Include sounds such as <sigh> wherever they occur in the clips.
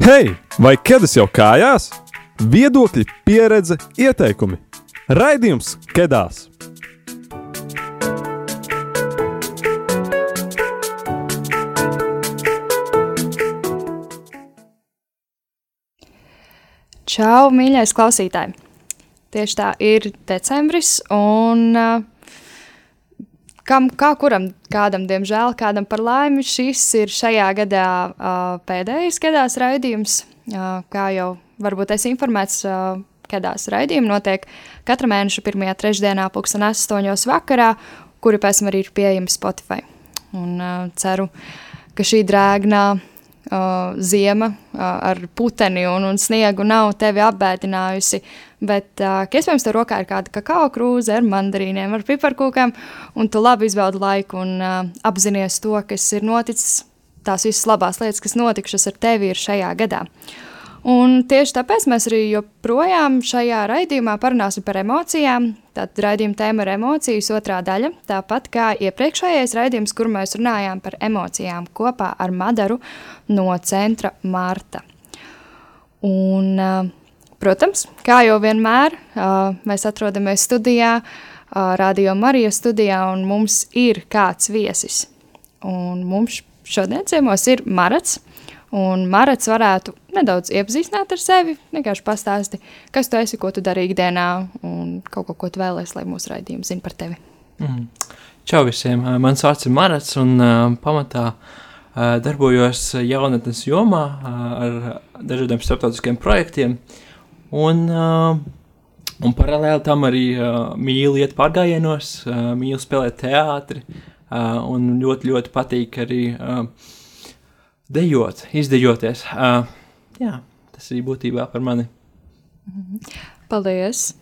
Hei, vai ķēdes jau kājās? Viedokļi, pieredze, ieteikumi. Raidījums Kedās! Čau, mīļais klausītāj! Tieši tā ir decembris, un uh, kam, kā kuram, kādam, diemžēl, kādam par laimi, šis ir šajā gadā uh, pēdējais gadās raidījums. Uh, kā jau varbūt es informēts, uh, gadās raidījumi notiek katra mēneša pirmajā trešdienā, pulksten astoņos vakarā, kuri pēc tam arī ir pieejami Spotify. Un uh, ceru, ka šī drēgnā uh, ziema uh, ar puteni un, un sniegu nav tevi apbēdinājusi, bet uh, iespējams tev rokā ir kāda kakao krūze ar mandarīniem, ar piparkūkām, un tu labi izbaudi laiku un uh, apzinies to, kas ir noticis, tās visas labās lietas, kas notikušas ar tevi ir šajā gadā. Un tieši tāpēc mēs arī joprojām šajā raidījumā parunāsim par emocijām. Tātad raidījuma tēma ir emocijas otrā daļa, tāpat kā iepriekšējais raidījums, kur mēs runājām par emocijām kopā ar Madaru no centra Marta. Un, protams, kā jau vienmēr, mēs atrodamies studijā, Radio Marija studijā, un mums ir kāds viesis. Un mums šodien ciemos ir Marats, Un Marats varētu nedaudz iepazīstināt ar sevi, vienkārši pastāsti, kas tu esi, ko tu dari ikdienā, un kaut ko, ko tu vēlēsies, lai mūsu raidījums zina par tevi. Mm. Čau visiem! Mans vārds ir Marats, un uh, pamatā uh, darbojos jaunatnes jomā uh, ar dažādiem starptautiskiem projektiem. Un, uh, un paralēli tam arī uh, mīlu iet pārgājienos, uh, mīlu spēlēt teātri, uh, un ļoti, ļoti patīk arī. Uh, dejot, izdejoties. Uh, jā, tas arī būtībā par mani. Paldies!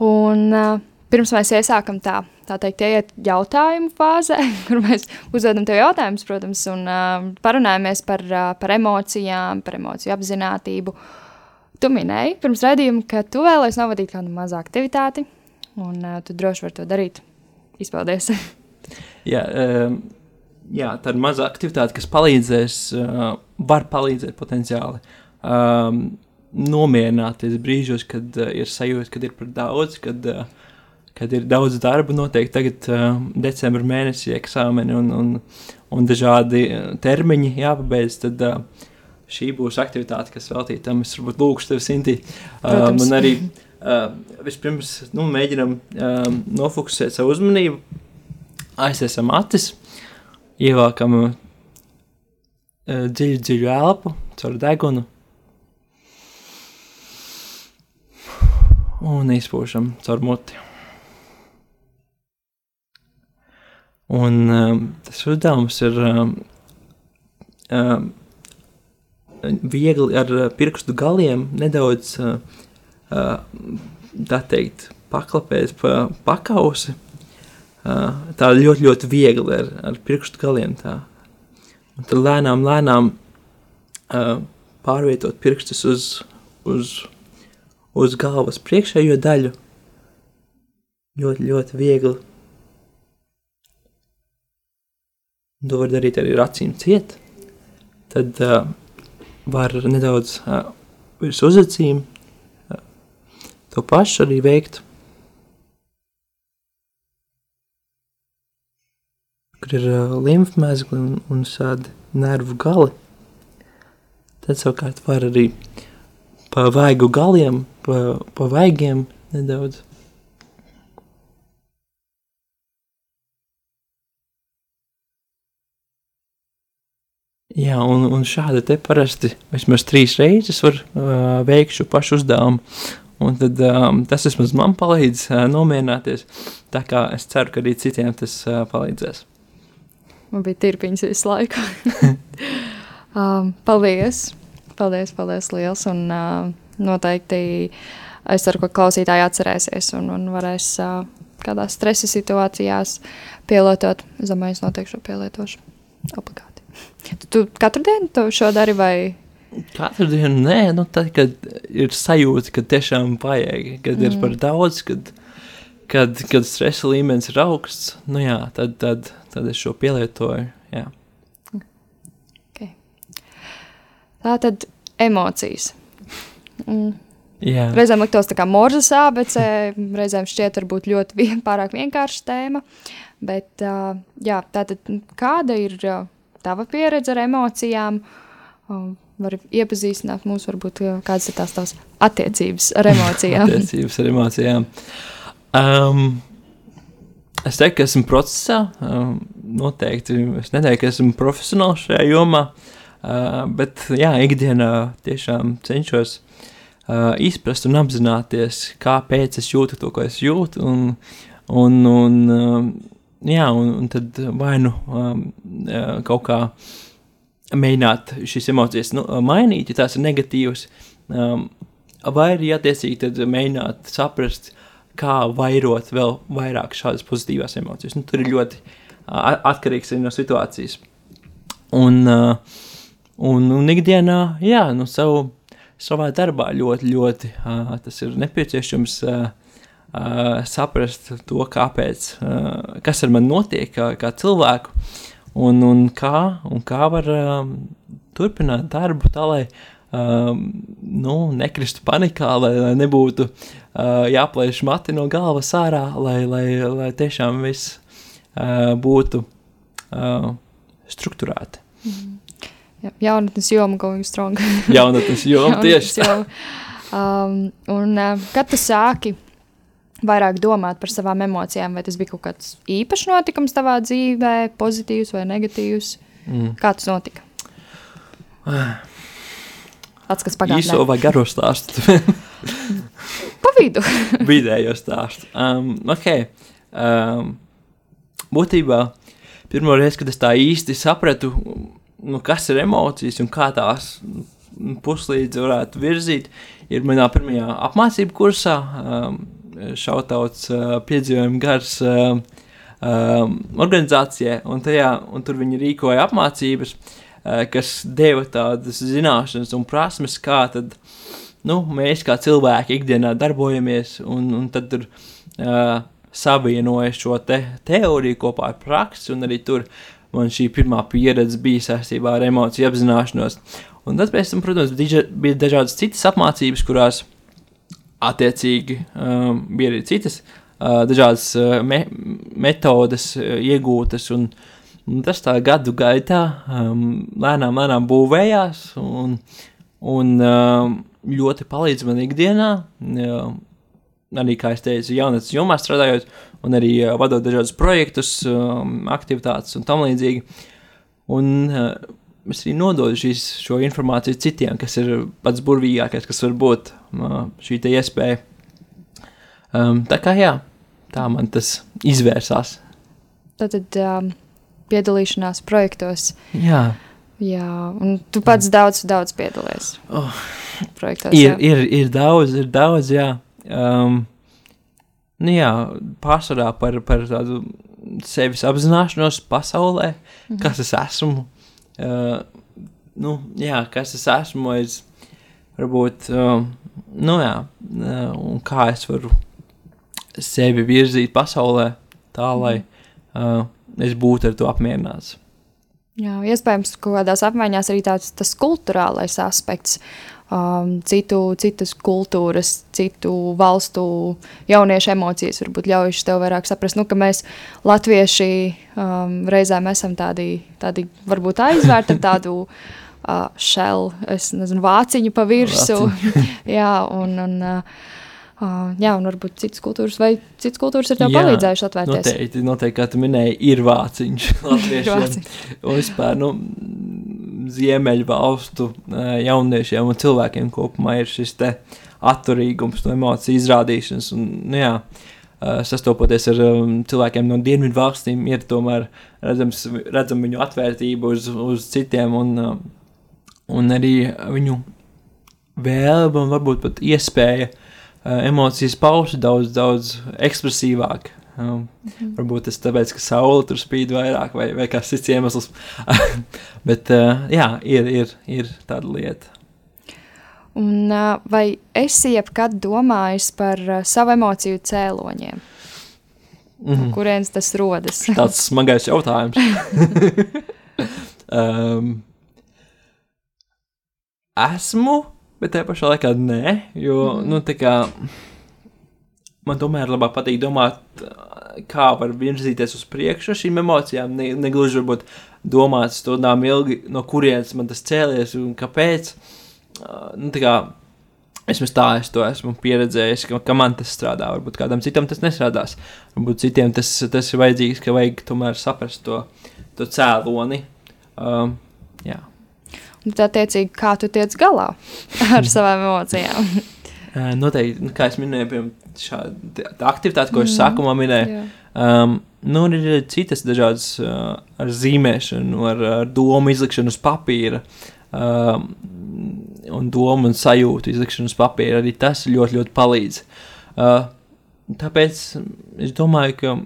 Un uh, pirms mēs iesākam tā, tā teikt, iet jautājumu fāzē, <laughs> kur mēs uzdodam tev jautājumus, protams, un uh, parunājamies par, uh, par emocijām, par emociju apzinātību. Tu minēji pirms redzījuma, ka tu vēlēsies novadīt kādu mazu aktivitāti, un uh, tu droši vari to darīt. Izpaldies! <laughs> Jā, um, jā, tā ir maza aktivitāte, kas palīdzēs, uh, var palīdzēt potenciāli um, nomierināties brīžos, kad uh, ir sajūta, kad ir par daudz, kad, uh, kad ir daudz darba. Noteikti tagad, uh, decembrī mēnesī, eksāmeni un, un, un dažādi termiņi jāpabeidz. Tad, uh, Šī būs aktivitāte, kas veltīta tam. Es varbūt lūgšu tevi, Sinti. Um, un arī uh, vispirms nu, mēģinam um, nofokusēt savu uzmanību, aizsēsam acis, Ievelkam uh, dziļu, dziļu elpu caur degunu. Un izpūšam caur muti. Un um, tas uzdevums ir um, um, viegli ar pirkstu galiem nedaudz uh, uh, tā teikt, paklapēt pa pakausi tā ļoti, ļoti viegli ar, ar pirkstu galiem. Tā. Un tad lēnām, lēnām uh, pārvietot pirkstus uz, uz, uz galvas priekšējo daļu. Ļoti, ļoti viegli. To var darīt arī ar acīm ciet. Tad uh, var nedaudz uh, virs uzacīm uh, to pašu arī veikt. Kur ir uh, limfmezgli un, un šādi nervu gali. Tad savukārt var arī pa vaigu galiem, pa, pa vaigiem nedaudz. Jā, un, un šādi te parasti vismaz trīs reizes var uh, veikt šo pašu uzdevumu. Un tad um, tas vismaz man palīdz uh, nomierināties. Tā kā es ceru, ka arī citiem tas uh, palīdzēs. Man bija tirpiņas visu laiku. <laughs> um, paldies! Paldies, paldies liels! Un uh, noteikti es ceru, ka klausītāji atcerēsies un, un varēs uh, kādās stresa situācijās pielietot. Es domāju, es noteikti šo pielietošu obligāti. Tu, tu katru dienu to šo dari vai? Katru dienu nē, nu tad, kad ir sajūta, ka tiešām vajag, kad mm. ir par daudz, kad, kad, kad stresa līmenis ir augsts, nu jā, tad, tad tad es šo pielietoju. Jā. Okay. Tā tad emocijas. Mm. Jā, Reizēm liktos tā kā morzas ABC, reizēm šķiet varbūt ļoti vien, pārāk vienkārša tēma. Bet, uh, jā, tātad, kāda ir uh, tava pieredze ar emocijām? Uh, var iepazīstināt mūs, varbūt, kādas ir tās tavas attiecības ar <laughs> emocijām. attiecības ar emocijām. Um, es teiktu, ka esmu procesā. Um, noteikti es neteiktu, ka esmu profesionāls šajā jomā. Uh, bet, jā, ikdienā tiešām cenšos uh, izprast un apzināties, kāpēc es jūtu to, ko es jūtu. Un, un, un, um, jā, un, un tad vai nu um, uh, kaut kā mēģināt šīs emocijas nu, mainīt, ja tās ir negatīvas. Vai arī attiecīgi mēģināt saprast, kā vairot vēl vairāk šādas pozitīvās emocijas. Nu, tur ir ļoti atkarīgs arī no situācijas. Un, un, un ikdienā, jā, nu, savu, savā darbā ļoti, ļoti tas ir nepieciešams saprast to, kāpēc, kas ar mani notiek, kā, kā cilvēku, un, un, kā, un kā var turpināt darbu tā, lai um, nu, nekristu panikā, lai, lai nebūtu uh, jāplēš mati no galvas ārā, lai, lai, lai tiešām viss uh, būtu uh, strukturēti. Jā, jaunatnes joma going strong. <laughs> Jaunatnes joma tieši tā. Um, un uh, kad tu sāki vairāk domāt par savām emocijām, vai tas bija kaut kāds īpašs notikums tavā dzīvē, pozitīvs vai negatīvs? Mm. Kā tas notika? <sighs> Atskats Īso pagātnē. vai garo stāstu? <laughs> Pa vidu. <laughs> Vidējo stāstu. Um, ok. Um, būtībā pirmo reizi, kad es tā īsti sapratu, nu, kas ir emocijas un kā tās puslīdzi varētu virzīt, ir manā pirmajā apmācību kursā. Um, Šautauts uh, piedzīvojumi gars uh, um, organizācijai, un, tajā, un tur viņi rīkoja apmācības, uh, kas deva tādas zināšanas un prasmes, kā tad, nu, mēs kā cilvēki ikdienā darbojamies, un, un tad tur uh, savienoja šo te teoriju kopā ar praksi, un arī tur man šī pirmā pieredze bija saistībā ar emociju apzināšanos. Un tad, tam, protams, bija dažādas citas apmācības, kurās attiecīgi um, bija arī citas uh, dažādas uh, me metodes uh, iegūtas, un, un tas tā gadu gaitā um, lēnām, lēnām būvējās, un, un um, ļoti palīdz man ikdienā. Um, arī, kā es teicu, jaunatnes jomā strādājot, un arī uh, vadot dažādus projektus, um, aktivitātes un tam līdzīgi. Un es arī nododu šīs, šo informāciju citiem, kas ir pats burvīgākais, kas var būt šī iespēja. Tā kā jā, tā man tas izvērsās. Tad um, piedalīšanās projektos. Jā, Jā, un tu pats daudz, daudz piedalies Oh. <laughs> projektos. ir, jā. ir, ir daudz, ir daudz, jā. Um, nu jā, pārsvarā par, par tādu sevis apzināšanos pasaulē, Mhm. kas es esmu. Uh, nu, jā, kas es esmu, es varbūt, um, nu jā, uh, un kā es varu sevi virzīt pasaulē tā, lai uh, es būtu ar to apmierināts. Jā, iespējams, ka kādās apmaiņās arī tāds tas kultūrālais aspekts. Um, citu, citas kultūras, citu valstu jauniešu emocijas varbūt ļaujušas tev vairāk saprast, nu, ka mēs, latvieši, um, reizēm esam tādi, tādi varbūt aizvērti ar tādu uh, šelu, es nezinu, vāciņu pa virsmu. <laughs> jā, un, un, uh, uh, jā, un varbūt citas kultūras vai citas kultūras ir tev Jā, palīdzējušas atvērties. Noteikti, noteikti, kā tu minēji, ir vāciņš <laughs> latviešiem. vāciņš. un vispār, nu, ziemeļu valstu eh, jauniešiem un cilvēkiem kopumā ir šis atturīgums no emociju izrādīšanas. Un, nu, jā, sastopoties ar um, cilvēkiem no dienvidu valstīm, ir tomēr redzams, redzam viņu atvērtību uz, uz citiem un, um, un arī viņu vēlme un varbūt pat iespēja uh, emocijas paust daudz, daudz ekspresīvāk. Um, Mhm. Varbūt tas tāpēc, ka saule tur spīd vairāk, vai, vai kāds cits iemesls. <laughs> Bet, uh, jā, ir, ir, ir tāda lieta. Un, uh, vai esi jebkad domājis par uh, savu emociju cēloņiem? Mm. Mm. Kurienes tas rodas? <laughs> Tāds smagais jautājums. <laughs> um, esmu, bet tajā pašā laikā nē, jo, mm. nu, tā kā man tomēr labāk patīk domāt, kā var virzīties uz priekšu ar šīm emocijām, ne, negluži varbūt domāt stundām ilgi, no kurienes man tas cēlies un kāpēc. Uh, nu, tā kā Vismaz tā es to esmu pieredzējis, ka, ka man tas strādā. Varbūt kādam citam tas nestrādās. Varbūt citiem tas, tas ir vajadzīgs, ka vajag tomēr saprast to, to cēloni. Um, jā. Un tā attiecīgi, kā tu tiec galā <laughs> ar savām emocijām? Uh, noteikti, nu, kā es minēju, piemēram, šāda aktivitāte, ko es mm, sākumā minēju. Um, nu, ir citas dažādas uh, ar zīmēšanu, ar, ar domu izlikšanu uz papīra. Um, un domu un sajūtu izlikšanu uz papīra arī tas ļoti, ļoti palīdz. Uh, tāpēc es domāju, ka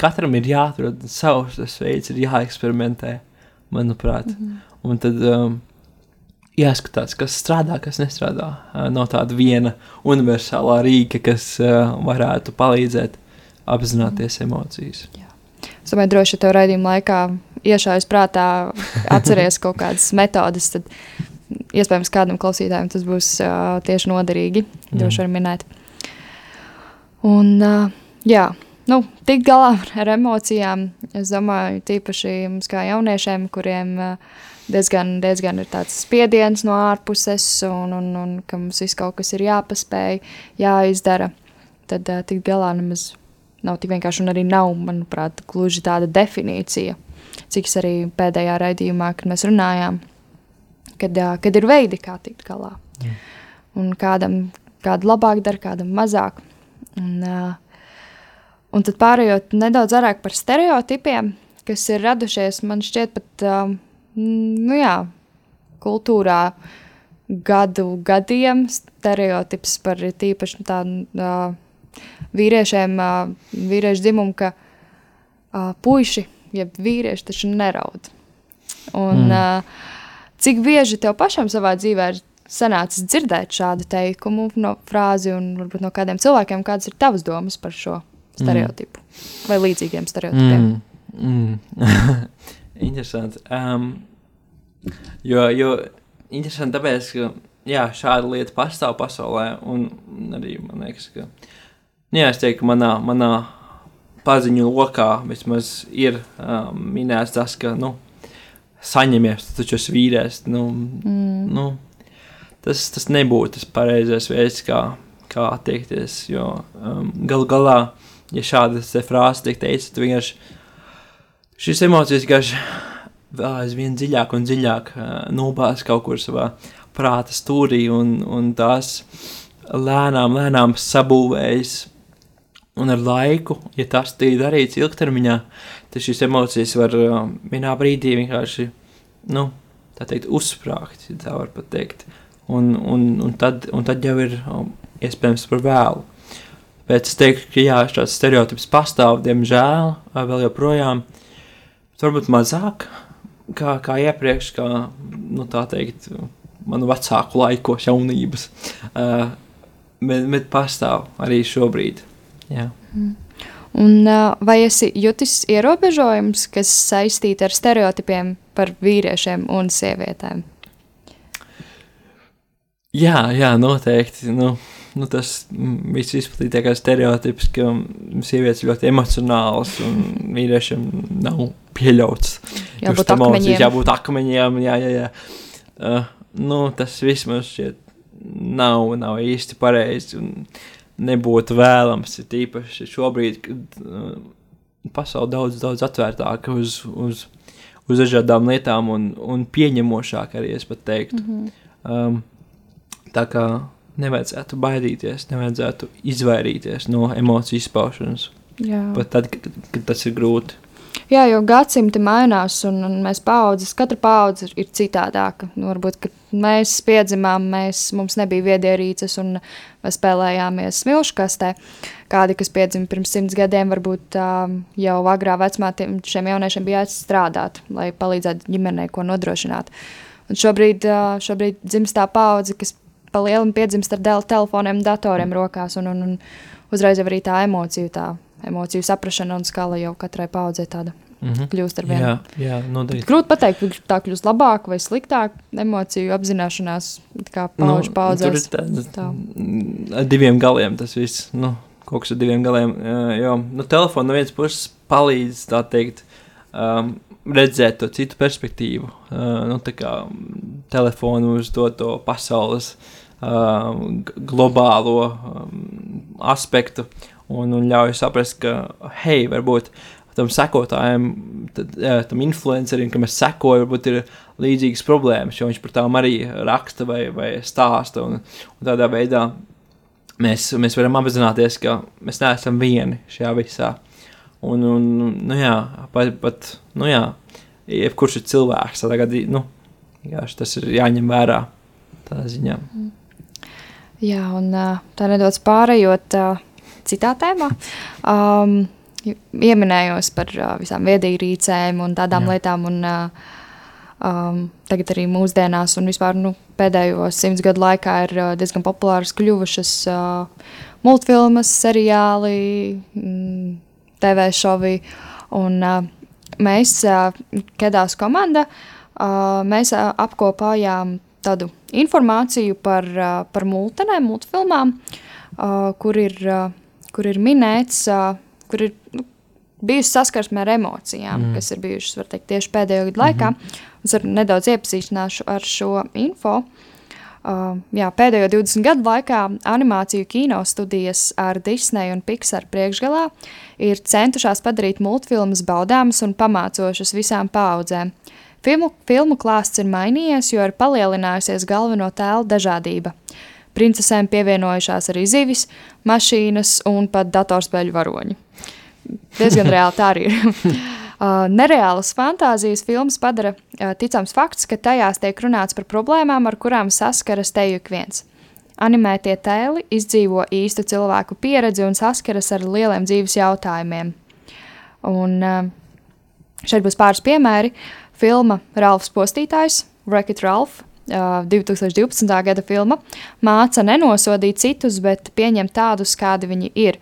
katram ir jāatrod savs veids, ir jāeksperimentē, manuprāt. Mm -hmm. Un tad um, jāskatās, kas strādā, kas nestrādā. Nav tāda viena universālā rīka, kas varētu palīdzēt apzināties mm emocijas. Jā. Es domāju, droši vien tev raidījuma laikā iešāvis prātā, atceries kaut kādas metodes, tad iespējams, kādam klausītājam tas būs uh, tieši noderīgi. Droši vien minēt. Un, uh, jā, nu, tikt galā ar emocijām, es domāju, tīpaši mums kā jauniešiem, kuriem uh, diezgan, diezgan ir tāds spiediens no ārpuses, un, un, un ka mums viss kaut kas ir jāpaspēj, jāizdara, tad uh, tikt galā nemaz nav tik vienkārši, un arī nav, manuprāt, gluži tāda definīcija, cik es arī pēdējā raidījumā, kad mēs runājām, kad, kad ir veidi, kā tikt galā. Mm. Un kādam kādu labāk dara, kādam mazāk. Un, un tad pārējot nedaudz vairāk par stereotipiem, kas ir radušies, man šķiet, pat nu jā, kultūrā gadu gadiem stereotips par tīpaši tādu vīriešiem, vīriešu dzimumu, ka puiši, jeb vīrieši taču neraud. Un, mm. Cik bieži tev pašam savā dzīvē ir sanācis dzirdēt šādu teikumu, no frāzi un varbūt no kādiem cilvēkiem, kādas ir tavas domas par šo stereotipu mm. vai līdzīgiem stereotipiem? Mm. Mm. <laughs> interesanti. Um, jo, jo interesanti tāpēc, ka jā, šāda lieta pastāv pasaulē, un arī man liekas, ka, nu jā, es teiktu, manā, manā paziņu lokā vismaz ir um, minēts tas, ka, nu, saņemies, tu taču esi vīrietis. Nu, mm. nu, tas, tas nebūtu tas pareizais veids, kā, kā attiekties. Jo um, galu galā, ja šāda frāze tiek teikta, tad vienkārši šīs emocijas vienkārši aizvien dziļāk un dziļāk uh, nobās kaut kur savā prāta stūrī un, un tās lēnām, lēnām sabūvējas. Un ar laiku, ja tas tiek darīts ilgtermiņā, tad šīs emocijas var uh, vienā brīdī vienkārši nu, teikt, uzsprāgt, ja tā var pateikt. Un, un, un, tad, un tad jau ir iespējams par vēlu. Bet es teiktu, ka jā, šāds stereotips pastāv, diemžēl, vēl joprojām. Varbūt mazāk kā, kā iepriekš, kā nu, tā teikt, manu vecāku laikos, jaunības. Uh, bet, bet pastāv arī šobrīd. Jā. Mm. Un, vai esi jutis ierobežojums, kas saistīti ar stereotipiem par vīriešiem un sievietēm? Jā, jā noteikti. Nu, nu tas viss izplatītākais stereotips, ka sievietes ļoti emocionāls un vīriešiem nav pieļauts. Jābūt akmeņiem. Jābūt akmeņiem, jā, jā, jā. Uh, nu, tas viss man šķiet nav, nav īsti pareizi. Un, nebūtu vēlams. Ir īpaši šobrīd, kad uh, pasaule daudz, daudz atvērtāka uz, uz, uz dažādām lietām un, un pieņemošāka arī es pat teiktu. Mm -hmm. um, tā kā nevajadzētu baidīties, nevajadzētu izvairīties no emociju izpaušanas. Jā. Pat tad, kad, kad tas ir grūti. Jā, jo gadsimti mainās, un, un mēs paudzes, katra paudze ir citādāka. Nu, varbūt, kad mēs piedzimām, mēs, mums nebija viedierīces, un mēs spēlējāmies smilšu kastē. Kādi, kas piedzima pirms simts gadiem, varbūt uh, jau agrā vecumā tiem, šiem jauniešiem bija jāstrādāt, lai palīdzētu ģimenei ko nodrošināt. Un šobrīd, uh, šobrīd dzimst tā paudze, kas pa lielam piedzimst ar telefoniem, datoriem rokās, un, un, un uzreiz jau arī tā emociju tā emociju saprāšana un skala jau katrai paudzei tāda Mm -hmm. kļūst ar vienu. Jā, jā noteikti. Grūti pateikt, vai tā kļūst labāk vai sliktāk. Emociju apzināšanās kā pauģu nu, paudzēs. Tur ir tā, ar diviem galiem tas viss. Nu, kaut kas ar diviem galiem. Jo nu, telefons no vienas puses palīdz tā teikt. Um, redzēt to citu perspektīvu, uh, nu, tā kā telefonu uz to, to pasaules globālo aspektu un, un ļauj saprast, ka, hei, varbūt tam sekotājiem, tad, tam influencerim, kam es sekoju, varbūt ir līdzīgas problēmas, jo viņš par tām arī raksta vai, vai stāsta. Un, un tādā veidā mēs, mēs varam apzināties, ka mēs neesam vieni šajā visā. Un, un nu jā, pat, pat nu jā, jebkurš ir cilvēks, tad gadī, nu, jā, tas ir jāņem vērā tādā ziņā. Jā, un tā nedaudz pārējot citā tēmā. Um, pieminējos par uh, visām viedierīcēm un tādām Jā. lietām. Un, uh, um, tagad arī mūsdienās, un vispār nu, pēdējos simts gadu laikā ir uh, diezgan populāras kļuvušas uh, multfilmas, seriāli, mm, TV šovi. Un, uh, mēs, uh, Kedās komanda, uh, mēs uh, apkopājām tādu informāciju par, uh, par multenēm, multfilmām, uh, kur, ir, uh, kur ir minēts uh, kur ir nu, bijusi saskarsme ar emocijām, mm. kas ir bijušas teikt, tieši pēdējo gadu laikā. Mm -hmm. Es nedaudz iepazīstināšu ar šo info. Uh, jā, pēdējo 20 gadu laikā animāciju kino studijas ar Disneja un Pixar priekšgalā ir centušās padarīt multfilmas baudāmas un pamācošas visām paudzēm. Filmu, filmu klāsts ir mainījies, jo ir palielinājusies galveno tēlu dažādība. Princesēm pievienojušās arī zivis, mašīnas un pat datorspēļu varoņi diezgan reāli tā arī ir. <laughs> Uh, nereālas fantāzijas filmas padara uh, ticams fakts, ka tajās tiek runāts par problēmām, ar kurām saskaras te ik viens. Animētie tēli izdzīvo īstu cilvēku pieredzi un saskaras ar lieliem dzīves jautājumiem. Un, uh, šeit būs pāris piemēri. Filma Ralfs Postītājs, Wreck-It uh, 2012. gada filma, māca nenosodīt citus, bet pieņemt tādus, kādi viņi ir.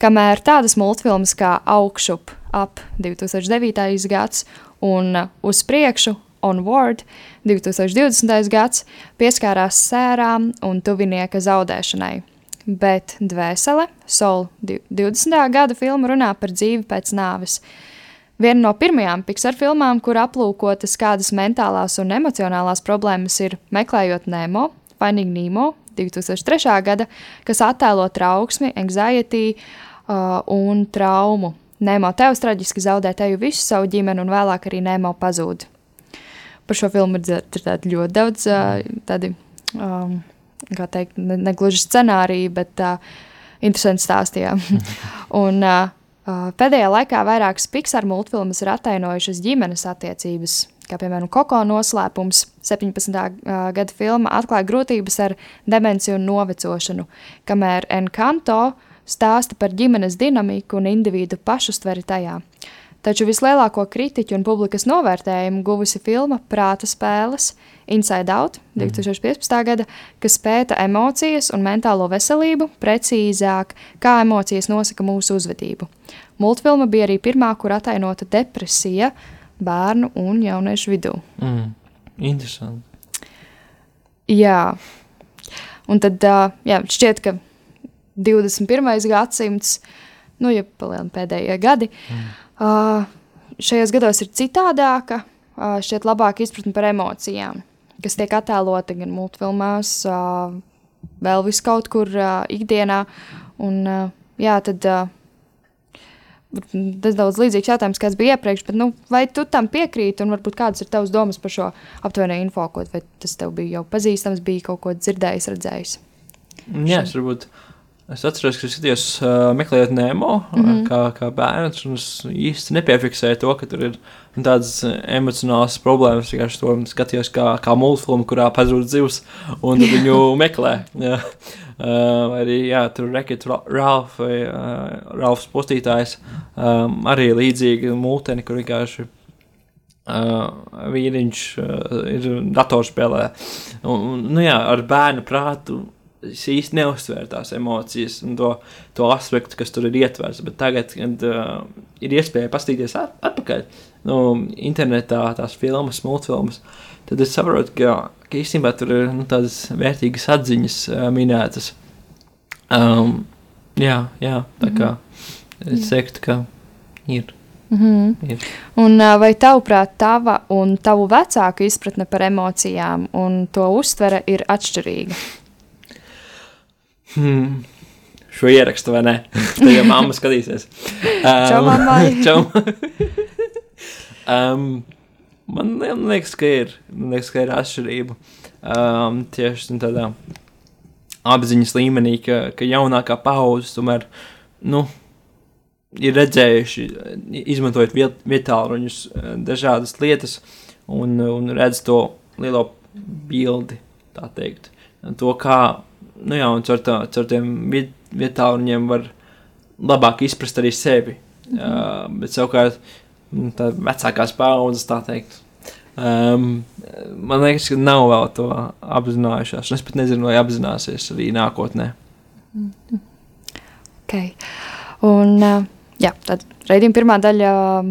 Kamēr tādas multfilmas kā Augšup, ap 2009. gads un Uz priekšu, Onward 2020. gads pieskārās sērām un tuvinieka zaudēšanai. Bet Dvēsele, Soul 20. gada filma runā par dzīvi pēc nāves. Viena no pirmajām Pixar filmām, kur aplūkotas kādas mentālās un emocionālās problēmas, ir Meklējot Nemo, Finding Nemo 2003. gada, kas attēlo trauksmi, anxiety, uh, un traumu. Nemo tevs traģiski zaudē teju visu savu ģimeni, un vēlāk arī Nemo pazūd. Par šo filmu ir dzirdēti ļoti daudz uh, tādi, um, kā teikt, ne, ne gluži scenāriji, bet uh, interesanti stāstījām. <laughs> un uh, pēdējā laikā vairākas Pixar multfilmas ir attainojušas ģimenes attiecības, kā piemēram Koko noslēpums, 17. gada filma atklāja grūtības ar demenciju un novecošanu, kamēr Encanto stāsta par ģimenes dinamiku un individu pašustveri tajā. Taču vislielāko kritiķu un publikas novērtējumu guvusi filma Prāta spēles Inside Out 2015. Mm. gada, kas pēta emocijas un mentālo veselību, precīzāk, kā emocijas nosaka mūsu uzvedību. Multfilma bija arī pirmā, kur atainota depresija bērnu un jauniešu vidū. Mm. Interesanti. Jā, un tad jā, šķiet, ka 21. gadsimts, nu, ja pēdējie gadi, mm. šajos gados ir citādāka, šķiet labāka izpratne par emocijām, kas tiek attēlota gan multfilmās, uh, vēl vis kaut kur uh, ikdienā, un uh, jā, tad uh, tas daudz līdzīgs jautājums, kāds bija iepriekš, bet nu, vai tu tam piekrīti, un varbūt kādas ir tavas domas par šo aptuveno info, ko, vai tas tev bija jau pazīstams, bija kaut ko dzirdējis, redzējis? Jā, es varbūt. Uh, Es atceros, ka es skatījos, uh, meklējot Nemo, mm -hmm. kā, kā bērns, un es īsti nepiefiksēju to, ka tur ir tādas emocionālas problēmas. Es to skatījos kā, kā multfilmu, kurā pazūd zivs, un viņu <laughs> meklē. Jā. Uh, arī jā, tur Rekits Ralf vai uh, Ralfs postītājs um, arī līdzīgi multeni, kur vienkārši Uh, vīriņš uh, ir datorspēlē. Un, un, nu jā, ar bērnu prātu es īsti neuztvēru tās emocijas un to, to aspektu, kas tur ir ietverts. Bet tagad, kad uh, ir iespēja paskatīties at atpakaļ nu, internetā, tās filmas, multfilmas, tad es saprotu, ka, ka īstenībā tur ir nu, tādas vērtīgas atziņas uh, minētas. Um, jā, jā, tā kā es teiktu, ka ir. Mm -hmm. ir. Un, ā, vai tavuprāt, tava un tavu vecāku izpratne par emocijām un to uztvere ir atšķirīga? Hmm. Šo ierakstu vai ne? <laughs> Tad jau mamma skatīsies. Čau, mammai. <laughs> Čau. <laughs> um, man, man liekas, ka ir. Liekas, ka ir atšķirība. Um, tieši tādā apziņas līmenī, ka, ka jaunākā paudze tomēr nu, ir redzējuši, izmantojot viet, vietāluņus, eh, dažādas lietas un, un redz to lielo bildi, tā teikt. To, kā, nu jā, un caur, tā, caur tiem viet, vietāluņiem var labāk izprast arī sevi. Mm -hmm. uh, bet savukārt, nu, tā vecākās paudzes, tā teikt. Um, man liekas, ka nav vēl to apzinājušās. Es pat nezinu, vai apzināsies arī nākotnē. Okay. Un, ā, jā, tad raidījuma pirmā daļa ā,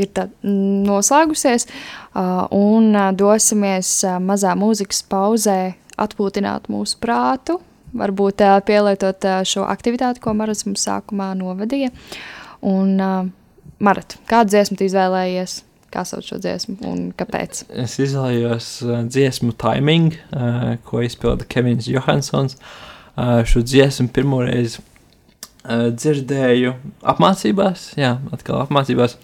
ir tā, mm, noslēgusies, ā, un ā, dosimies ā, mazā mūzikas pauzē atpūtināt mūsu prātu, varbūt pielietot šo aktivitāti, ko Maras mums sākumā novadīja. Un, Marat, kādu dziesmu izvēlējies? Kā sauc šo dziesmu un kāpēc? Es izvēlējos dziesmu Timing, ko izpilda Kevins Johansons. Šo dziesmu pirmoreiz dzirdēju apmācībās, jā, atkal apmācībās,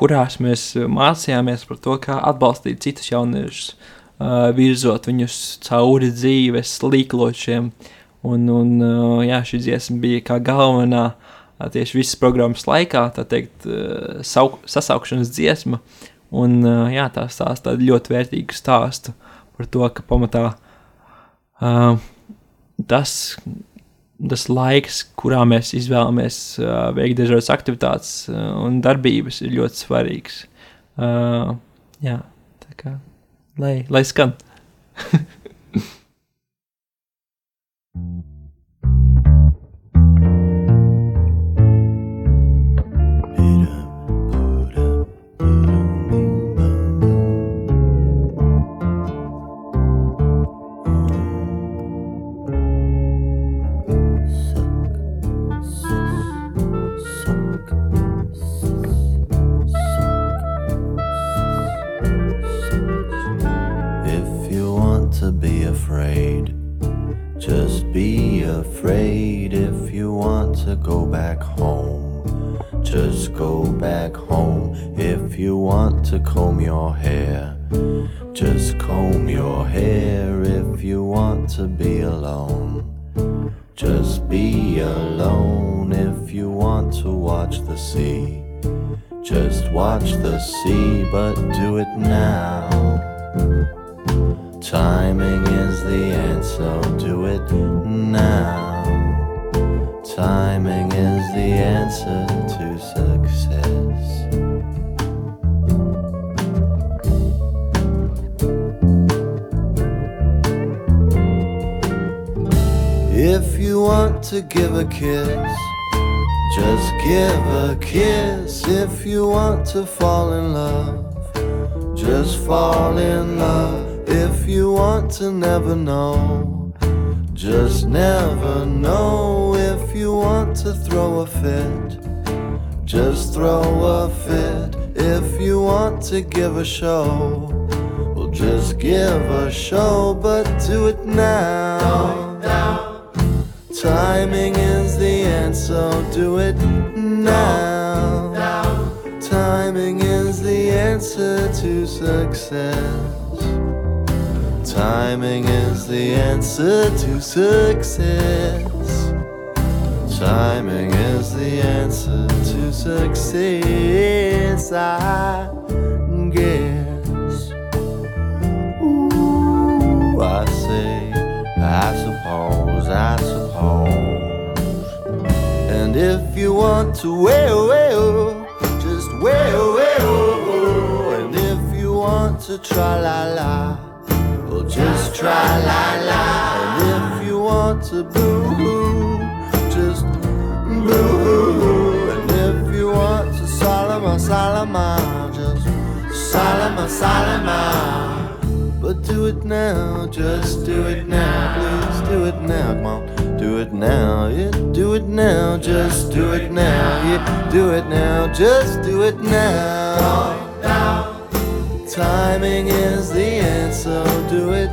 kurās mēs mācījāmies par to, kā atbalstīt citus jauniešus, uh, virzot viņus cauri dzīves līkločiem. Un, un uh, jā, šī dziesma bija kā galvenā tieši visas programmas laikā, tā teikt, uh, sauk, sasaukšanas dziesma. Un uh, jā, tā stāsta tādu ļoti vērtīgu stāstu par to, ka pamatā uh, tas, tas laiks, kurā mēs izvēlamies uh, veikt dažādas aktivitātes uh, un darbības, ir ļoti svarīgs. Uh, jā, tā kā lai, lai skan. <laughs> just go back home. If you want to comb your hair, just comb your hair. If you want to be alone, just be alone. If you want to watch the sea, just watch the sea, but do it now. Timing is the answer, do it now. Timing is the answer to success. If you want to give a kiss, just give a kiss. If you want to fall in love, just fall in love. If you want to never know, just never know. If you want to throw a fit, just throw a fit. If you want to give a show, well, just give a show, but do it now. Timing is the answer, do it now. Timing is the answer to success. Timing is the answer to success. Timing is the answer to success, I guess. Ooh, I say, I suppose, I suppose. And if you want to wail, wail, just wail, wail. And if you want to try la la, just try la la. And if you want to boo-hoo, just boo-hoo. And if you want to Salama, Salama, just Salama, Salama. But do it now, just do it now, please do it now, come on. Do it now, yeah, do it now, just do it now, yeah, do it now, just do it now. Timing is the answer, do it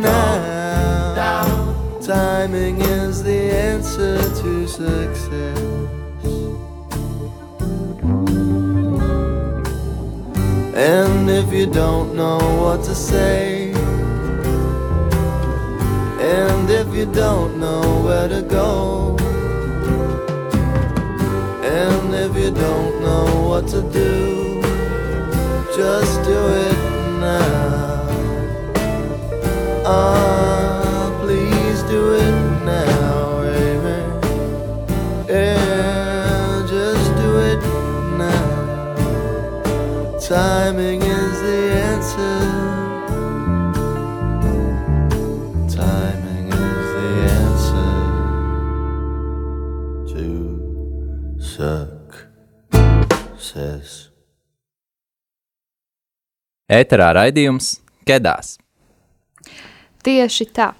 now. Timing is the answer to success. And if you don't know what to say, and if you don't know where to go, and if you don't know what to do, just do it now. Ah, Ēterā raidījums Kedās. Tieši tā.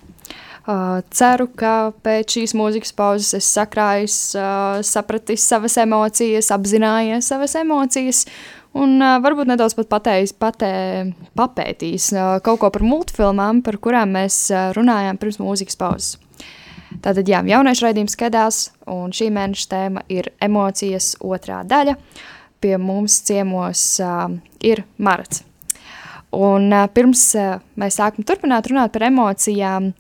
Uh, ceru, ka pēc šīs mūzikas pauzes es sakrājis, uh, sapratis savas emocijas, apzinājies savas emocijas un uh, varbūt nedaudz pat patējis, patē, papētījis uh, kaut ko par multfilmām, par kurām mēs uh, runājām pirms mūzikas pauzes. Tātad, jā, jauniešu raidījums skatās, un šī mēneša tēma ir emocijas otrā daļa. Pie mums ciemos uh, ir Marats. Un pirms mēs sākam turpināt runāt par emocijām,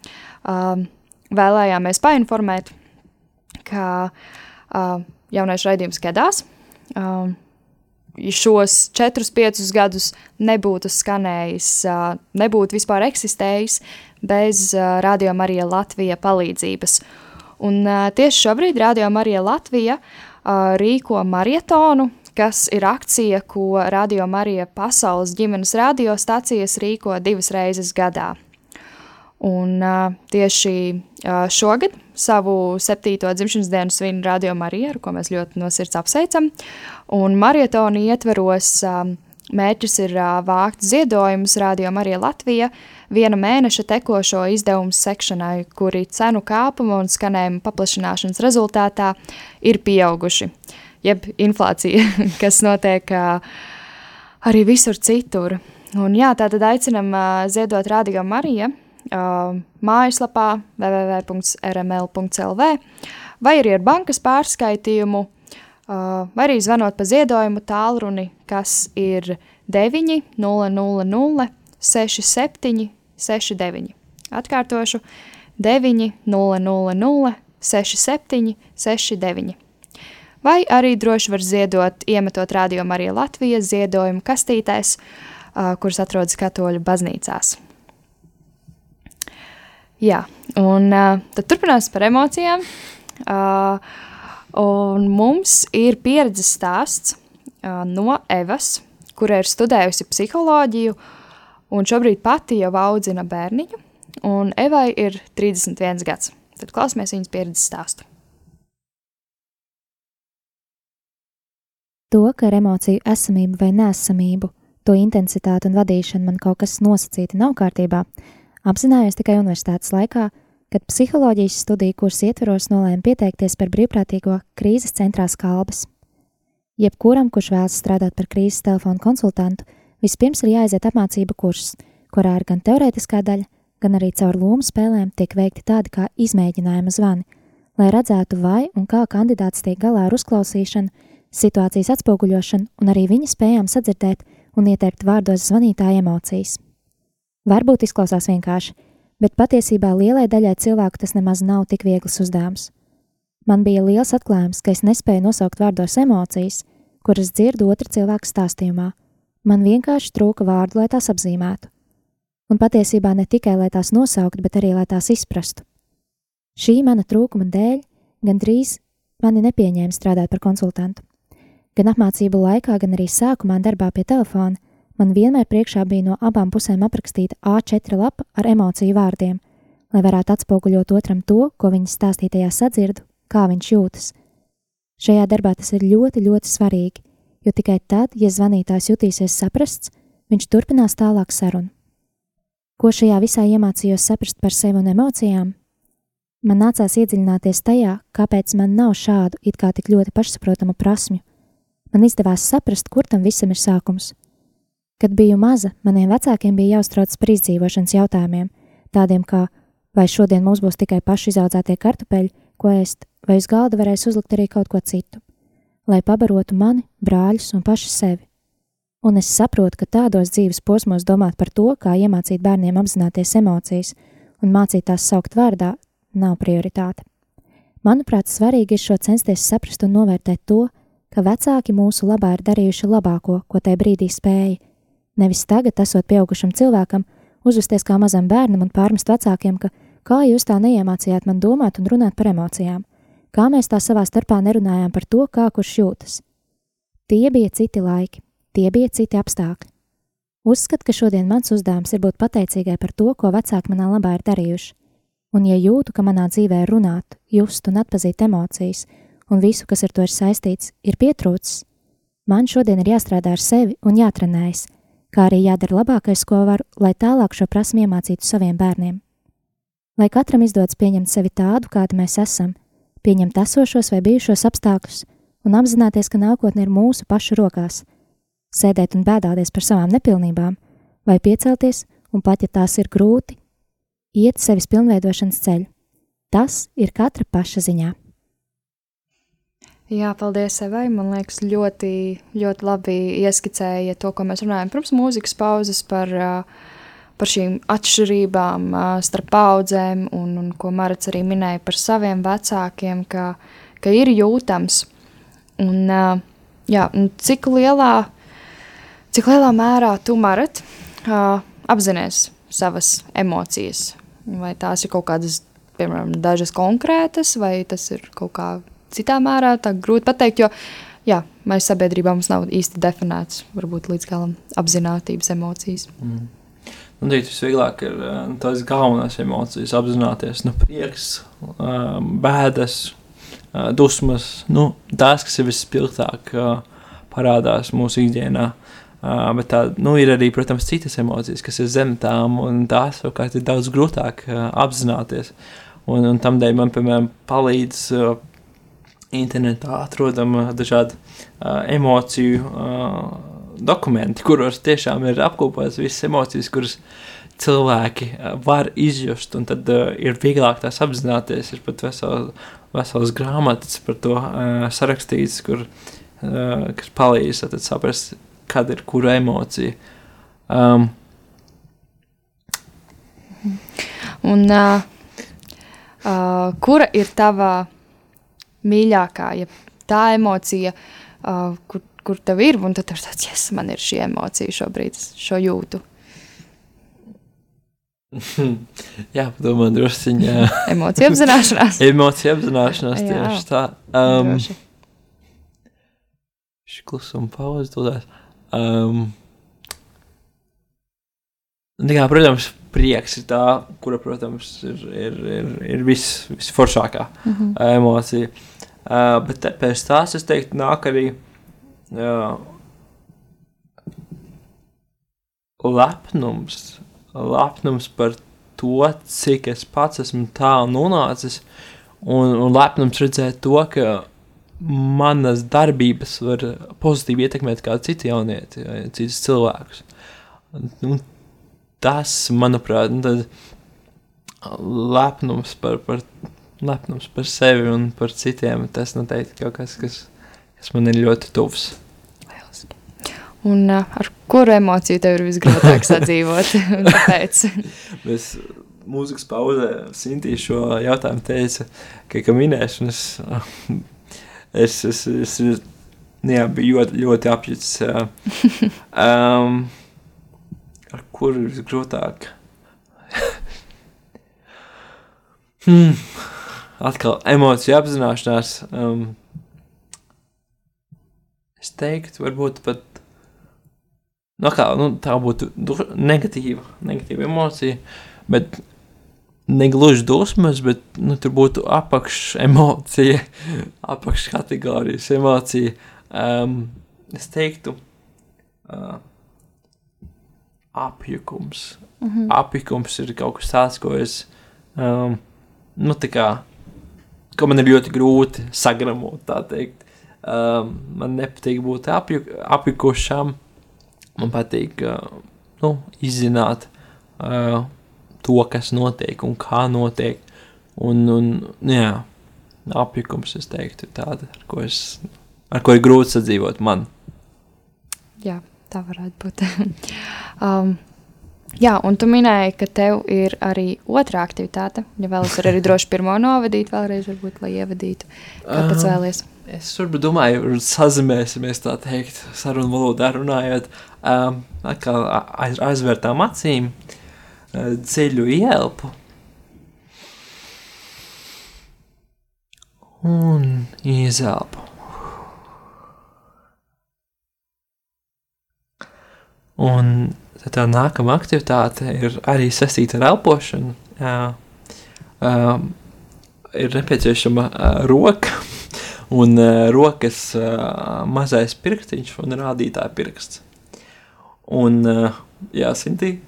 vēlējāmies painformēt, ka jauniešu raidījums gadās. Šos 4-5 gadus nebūtu skanējis, nebūtu vispār eksistējis bez Radio Marija Latvija palīdzības. Un tieši šobrīd Radio Marija Latvija rīko marietonu, kas ir akcija, ko Radio Marija pasaules ģimenes radiostacijas rīko divas reizes gadā. Un uh, tieši uh, šogad savu septīto dzimšanas dienu svin Radio Marija, ar ko mēs ļoti no sirds apsveicam. Un marietoni ietveros uh, mērķis ir uh, vākt ziedojumus Radio Marija Latvija viena mēneša tekošo izdevumu sekšanai, kuri cenu kāpuma un skanējuma paplašināšanas rezultātā ir pieauguši. Jeb inflācija, <laughs> kas notiek arī visur citur. Un jā, tātad aicinam uh, ziedot Radio Marija uh, mājaslapā www.rml.lv vai arī ar bankas pārskaitījumu, vai arī zvanot pa ziedojumu tālruni, kas ir 9 000 67 69. Atkārtošu 9 000 67 69. Vai arī droši var ziedot, iemetot radio Marija Latvijas ziedojumu kastītēs, kuras atrodas katoļu baznīcās. Jā, un tad turpinās par emocijām. Un mums ir pieredzes stāsts no Evas, kura ir studējusi psiholoģiju un šobrīd pati jau audzina bērniņu, un Evai ir 31 gads. Tad klausamies viņas pieredzes stāstu. To, ka ar emociju esamību vai nesamību, to intensitāti un vadīšanu man kaut kas nosacīti nav kārtībā, apzinājos tikai universitātes laikā, kad psiholoģijas studiju kursu ietveros nolēmu pieteikties par brīvprātīgo krīzes centrā Kalbas. Jebkuram, kurš vēlas strādāt par krīzes telefonu konsultantu, vispirms ir jāaiziet apmācību kurs, kurā ir gan teorētiskā daļa, gan arī caur lomu spēlēm tiek veikti tādi kā izmēģinājuma zvani, lai redzētu, vai un kā kandidāts tiek galā ar uzklausīšanu, situācijas atspoguļošanu un arī viņa spējām sadzirdēt un ieteikt vārdos zvanītāja emocijas. Varbūt izklausās vienkārši, bet patiesībā lielai daļai cilvēku tas nemaz nav tik viegls uzdevums. Man bija liels atklājums, ka es nespēju nosaukt vārdos emocijas, kuras dzirdu otra cilvēka stāstījumā. Man vienkārši trūka vārdu, lai tās apzīmētu. Un patiesībā ne tikai lai tās nosauktu, bet arī lai tās izprastu. Šī mana trūkuma dēļ gandrīz mani nepieņēma strādāt par konsultantu. Gan apmācību laikā, gan arī sākumā darbā pie telefona, man vienmēr priekšā bija no abām pusēm aprakstīta A4 lapa ar emociju vārdiem, lai varētu atspoguļot otram to, ko viņa stāstītajā sadzirdu, kā viņš jūtas. Šajā darbā tas ir ļoti, ļoti svarīgi, jo tikai tad, ja zvanītājs jutīsies saprasts, viņš turpinās tālāk sarunu. Ko šajā visā iemācījos saprast par sevi un emocijām? Man nācās iedziļināties tajā, kāpēc man nav šādu it kā tik ļoti pašsaprotamu prasmju. Man izdevās saprast, kur tam visam ir sākums. Kad biju maza, maniem vecākiem bija jāuztrauc par izdzīvošanas jautājumiem, tādiem kā, vai šodien mums būs tikai paši izaudzētie kartupeļi, ko ēst, vai uz galda varēs uzlikt arī kaut ko citu, lai pabarotu mani, brāļus un paši sevi. Un es saprotu, ka tādos dzīves posmos domāt par to, kā iemācīt bērniem apzināties emocijas un mācīt tās saukt vārdā, nav prioritāte. Manuprāt, svarīgi ir šo censties saprast un novērtēt to, ka vecāki mūsu labā ir darījuši labāko, ko tajā brīdī spēja. Nevis tagad, esot pieaugušam cilvēkam, uzvesties kā mazam bērnam un pārmest vecākiem, ka kā jūs tā neiemācījāt man domāt un runāt par emocijām, kā mēs tā savā starpā nerunājām par to, kā kurš jūtas. Tie bija citi laiki, Tie bija citi apstākļi. Uzskatu, ka šodien mans uzdevums ir būt pateicīgai par to, ko vecāki manā labā ir darījuši, un ja jūtu, ka manā dzīvē runāt, just un atpazīt emocijas, un visu, kas ar to ir saistīts, ir pietrūcis, man šodien ir jāstrādā ar sevi un jātrenējas, kā arī jādara labākais, ko varu, lai tālāk šo prasmu iemācītu saviem bērniem. Lai katram izdodas pieņemt sevi tādu, kāda mēs esam, pieņemt esošos vai bijušos apstākļus un apzināties, ka nākotne ir mūsu pašu rokās – sēdēt un bēdāties par savām nepilnībām, vai piecelties un pat ja tās ir grūti, iet sevis pilnveidošanas ceļu. Tas ir katra paša ziņā. Jā, paldies, Evai. Man liekas, ļoti, ļoti labi ieskicēja to, ko mēs runājam pirms mūzikas pauzes par, par šīm atšķirībām starp paudzēm, un, un ko Marits arī minēja par saviem vecākiem, ka, ka ir jūtams. Un, jā, un cik lielā Cik lielā mērā tu, Marat, apzinājies savas emocijas? Vai tās ir kaut kādas, piemēram, dažas konkrētas, vai tas ir kaut kā citā mērā, tā grūti pateikt, jo jā, mēs sabiedrībā mums nav īsti definēts, varbūt līdz galam apzinātības emocijas. Mm. Nu, tas visvieglāk ir tās galvenās emocijas, apzināties nu, prieks, bēdas, dusmas, nu, tās, kas ir vispilgtāk parādās mūsu ikdienā. Uh, bet tā, nu, ir arī, protams, citas emocijas, kas ir zem tām, un tās savukārt ir daudz grūtāk uh, apzināties. Un, un tam dēļ man, piemēram, palīdz uh, internetā atrodama dažādi uh, emociju uh, dokumenti, kuros tiešām ir apkopotas visas emocijas, kuras cilvēki uh, var izjust, un tad uh, ir vieglāk tās apzināties. Ir pat vesel, vesels grāmatas par to uh, sarakstīts, kur, uh, kas palīdz saprast kad ir kura emocija. Um, Un, uh, uh, kura ir tava mīļākā, ja tā emocija, uh, kur, kur tev ir, un tad ir tāds, yes, man ir šī emocija šobrīd, šo jūtu. <laughs> Jā, padomā, drusciņā. <laughs> Emocija apzināšanās. <laughs> Emocija apzināšanās, tieši tā. Um, Šis klusuma pauze dodās. Um, kā, protams, prieks ir tā, kura, protams, ir, ir, ir, ir vis, visforšākā mm -hmm. emocija. Uh, bet te, pēc tās, es teiktu, nāk arī uh, lepnums, lepnums par to, cik es pats esmu tālu nonācis, un, un lepnums redzēt to, ka manas darbības var pozitīvi ietekmēt kādu citu jaunieti, citus cilvēkus. Nu, tas, manuprāt, nu, lepnums par, par, lepnums par sevi un par citiem, tas noteikti kaut kas, kas, kas man ir ļoti tuvs. Un ar kuru emociju tev ir visgrūtāk <laughs> sadzīvot? Mēs <laughs> mūzikas pauzē Sintīna šo jautājumu teica, ka, ka minēšanas es, es, es jā, biju ļoti, ļoti apjucis. um, <laughs> ar kuru ir visgrūtāk? hmm. Atkal emociju apzināšanās. Um, es teiktu, varbūt pat nu, kā, nu, tā būtu negatīva, negatīva emocija. Bet negluži dusmas, bet nu, tur būtu apakš emocija, <laughs> apakš kategorijas emocija. Um, es teiktu, uh, apjukums. Mm -hmm. Apjukums ir kaut kas tāds, ko es, um, nu, tā kā, ko man ir ļoti grūti sagramot, tā teikt. Um, man nepatīk būt apjuk, apjukušam. Man patīk uh, nu, izzināt uh, to, kas notiek un kā notiek. Un, un jā, apjukums, es teiktu, ir tāda, ar ko, es, ar ko ir grūti sadzīvot man. Jā, tā varētu būt. <laughs> um, jā, un tu minēji, ka tev ir arī otrā aktivitāte. Ja vēlaties arī droši pirmo novadīt, vēlreiz, varbūt, lai ievadītu. Kāpēc Um, vēlies? Es varbūt domāju, sazināmies tā teikt, sarunu valodā runājot, um, atkal aiz, aizvērtām acīm, uh, dziļu ielpu. Un izelpu. Un tad tā nākamā aktivitāte ir arī saistīta ar elpošanu. Uh, um, ir nepieciešama uh, roka <laughs> un uh, rokas uh, mazais pirkstiņš un rādītāja pirksts. Un, uh, jā, Sintī,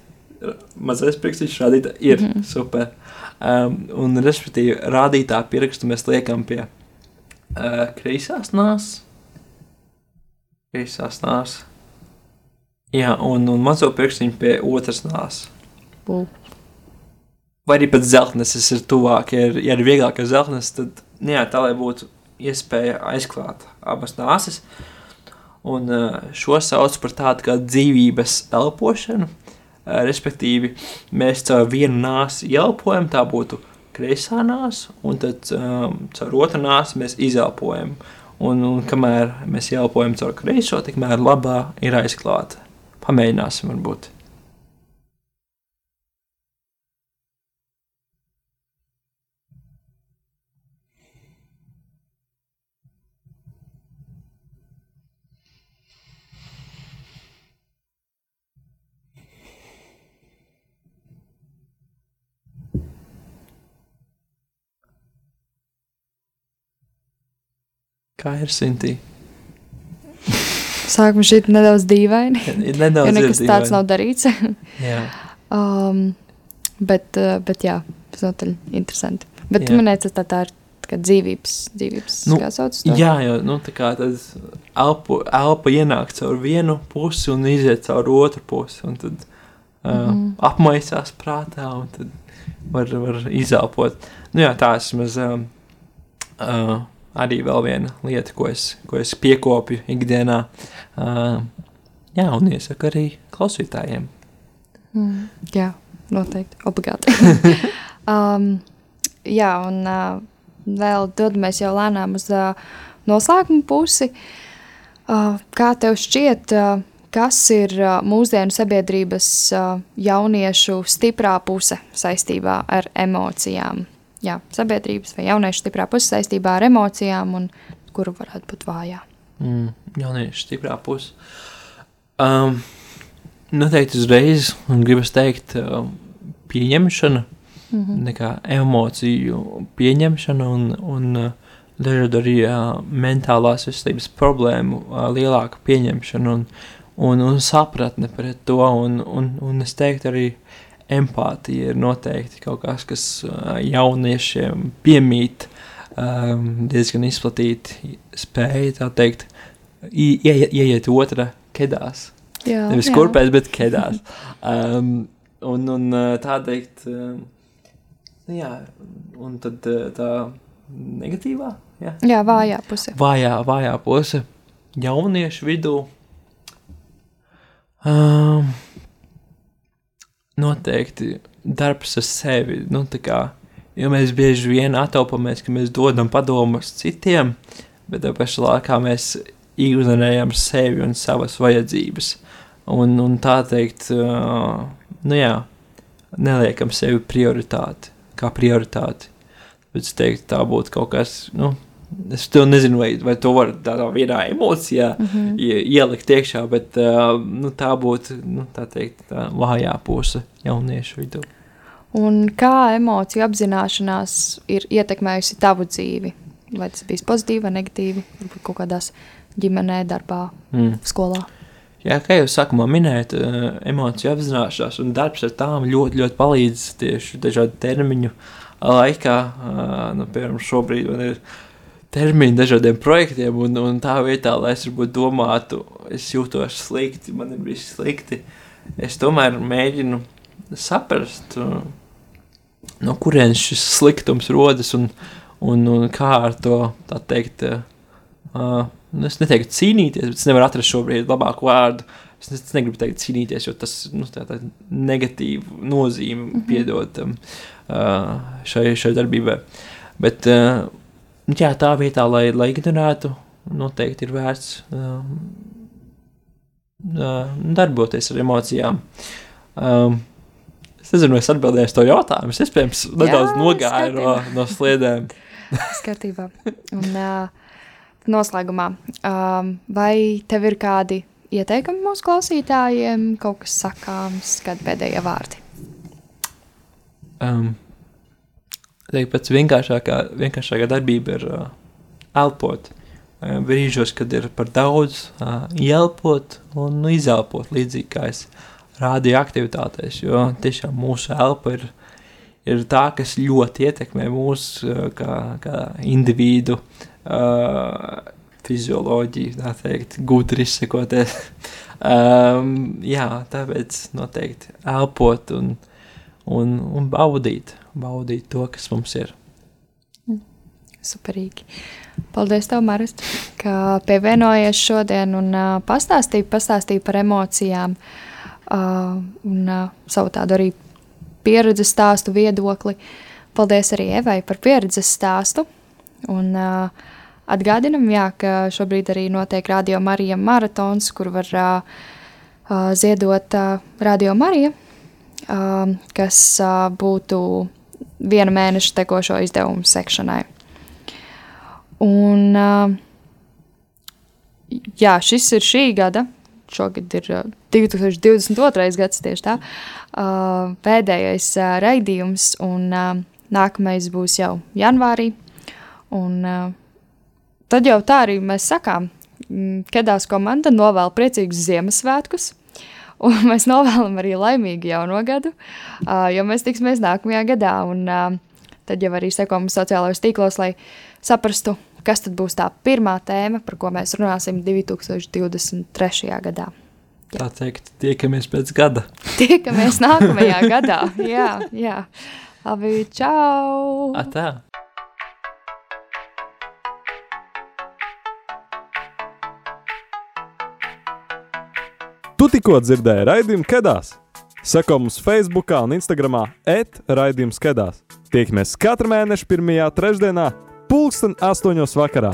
mazais pirkstiņš rādītāja ir mm super. Um, un, respektīvi, rādītāja pirkstu mēs liekam pie uh, kreisās nāsas. Kreisās nāsas. Jā, un, un mazo pirkstiņu pie otras nāsas. Vai arī pat zeltnes ir tuvāk, ja ir, ja ir vieglāk ar zeltnes, tad nu jā, tā lai būtu iespēja aizklāt abas nāsas. Un šo sauc par tādu kā dzīvības elpošanu. Respektīvi, mēs caur vienu nāsi elpojam, tā būtu kreisā nāsa, un tad um, caur otru nāsi mēs izelpojam. Un, un kamēr mēs elpojam caur kreiso, tikmēr labā ir aizklāta. Pamēģināsim, varbūt. Kā ir Sintī? Sākumā šī nedaudz dīvaini. <laughs> Nedaudz jo nekas ir tāds dīvaini. nav darīts. <laughs> Um, bet, uh, bet jā, visnotaļ interesanti. Bet jā. tu minēji, ka tā, tā ir kā dzīvības, dzīvības Nu, kā sauc to? Jā, jau nu, tā kā tad elpa, elpa ienāk caur vienu pusi un iziet caur otru pusi. Un tad uh, mm. -hmm. apmaisās prātā un tad var, var izelpot. Nu, jā, tā vismaz um, uh, arī vēl viena lieta, ko es, ko es piekopju ikdienā. Uh, jā, un iesaku arī klausītājiem. Mm, jā, noteikti. Obligāti. <laughs> um, jā, un uh, vēl dodamies jau lēnām uz uh, noslēguma pusi. Uh, kā tev šķiet, uh, kas ir uh, mūsdienu sabiedrības uh, jauniešu stiprā puse saistībā ar emocijām? Jā, sabiedrības vai jauniešu stiprā puse saistībā ar emocijām, un kuru varētu būt vājā. Mm, jaunieši stiprā puse. Um, noteikti uzreiz gribas teikt, um, pieņemšana, mm -hmm. nekā emociju pieņemšana un, un uh, dažādu arī uh, mentālās veselības problēmu uh, lielāka pieņemšana un, un, un sapratne pret to. Un, un, un es teiktu arī empātija ir noteikti kaut kas, kas jauniešiem piemīt um, diezgan izplatīti spēja, tā teikt, i- ie- ieiet otrā kedās. Jā, Nevis kurpēs, bet kedās. Um, un, un tā teikt, um, jā, un tad tā negatīvā, jā, Jā, vājā puse. vājā, vājā puse jauniešu vidū. Um, noteikti darbs ar sevi. Nu, kā, jo mēs bieži vien attaupamies, ka mēs dodam padomus citiem, bet tā pašā laikā mēs ignorējam sevi un savas vajadzības. Un, un tā teikt, nu jā, neliekam sevi prioritāti, kā prioritāti. Bet es teiktu, tā būtu kaut kas, nu, es to nezinu, vai, vai to var tādā vienā emocijā mm -hmm. ielikt iekšā, bet uh, nu, tā būtu, nu, tā teikt, tā vājā puse jauniešu vidū. Un kā emociju apzināšanās ir ietekmējusi tavu dzīvi? Vai tas bija pozitīvi vai negatīvi? Varbūt kaut kādās ģimenē, darbā, Mm. skolā. Jā, kā jau sākumā minējāt, eh, emociju apzināšanās un darbs ar tām ļoti, ļoti palīdz tieši dažādu termiņu laikā. eh, Nu, piemēram, šobrīd man ir termiņi dažādiem projektiem, un, un tā vietā, lai es varbūt domātu, es jūtos slikti, man ir bijis slikti. Es tomēr mēģinu saprast, eh, no kurienes šis sliktums rodas un, un, un kā ar to tā teikt. Uh, nu, es neteiktu cīnīties, bet es nevaru atrast šobrīd labāku vārdu. Es, es negribu teikt cīnīties, jo tas nu, tā, tā negatīva nozīme mm -hmm. piedod um, uh, šai, šai darbībai. Bet uh, jā, tā vietā, lai, lai ignorētu, noteikti ir vērts um, uh, darboties ar emocijām. Um, es nezinu, vai es atbildēju uz to jautājumu. Es iespējams nedaudz nogāju no, no sliedēm. <laughs> Skatībā. Un uh, noslēgumā, um, vai tev ir kādi ieteikumi mūsu klausītājiem, kaut kas sakāms, kādi pēdējie vārdi? Um, teiktu, pats vienkāršākā, vienkāršākā darbība ir uh, elpot. Uh, brīžos, kad ir par daudz, uh, ielpot un nu, izelpot līdzīgi kā es rādīju aktivitātēs. Jo tiešām mūsu elpa ir, ir tā, kas ļoti ietekmē mūsu uh, kā, kā individu uh, fizioloģiju, tā teikt, gudri izsakoties. <laughs> um, jā, tāpēc noteikti elpot un un, un baudīt, baudīt to, kas mums ir. Superīgi. Paldies, tev, Marist, ka pievienojies šodien un uh, pastāstīji, pastāstīji par emocijām uh, un uh, savu tādu arī pieredzes stāstu, viedokli. Paldies arī Evai par pieredzes stāstu. Un, uh, atgādinam, jā, ka šobrīd arī notiek Radio Marija maratons, kur var uh, uh, ziedot uh, Radio Marija, uh, kas uh, būtu viena mēneša tekošo izdevumu sekšanai. Un, uh, jā, šis ir šī gada, šogad ir uh, 2022. gads tieši tā, uh, pēdējais uh, raidījums, un uh, nākamais būs jau janvārī. Un, uh, tad jau tā arī mēs sakām, mm, Kedās komanda novēl priecīgus Ziemassvētkus. Un <laughs> mēs novēlam arī laimīgu jauno gadu, uh, jo mēs tiksimies nākamajā gadā. Un, uh, tad jau arī sekojam sociālajos tīklos, lai saprastu, kas tad būs tā pirmā tēma, par ko mēs runāsim 2023. gadā. Tā teikt, tiekamies pēc gada. <laughs> Tiekamies nākamajā gadā. Jā, jā. Labi, čau! Atā. Tu tikko dzirdēji raidījumu Kedās. Seko mums Facebook un Instagram et raidījums Kedās. Tiekamies katru mēnešu pirmajā trešdienā, pulksten astoņos vakarā.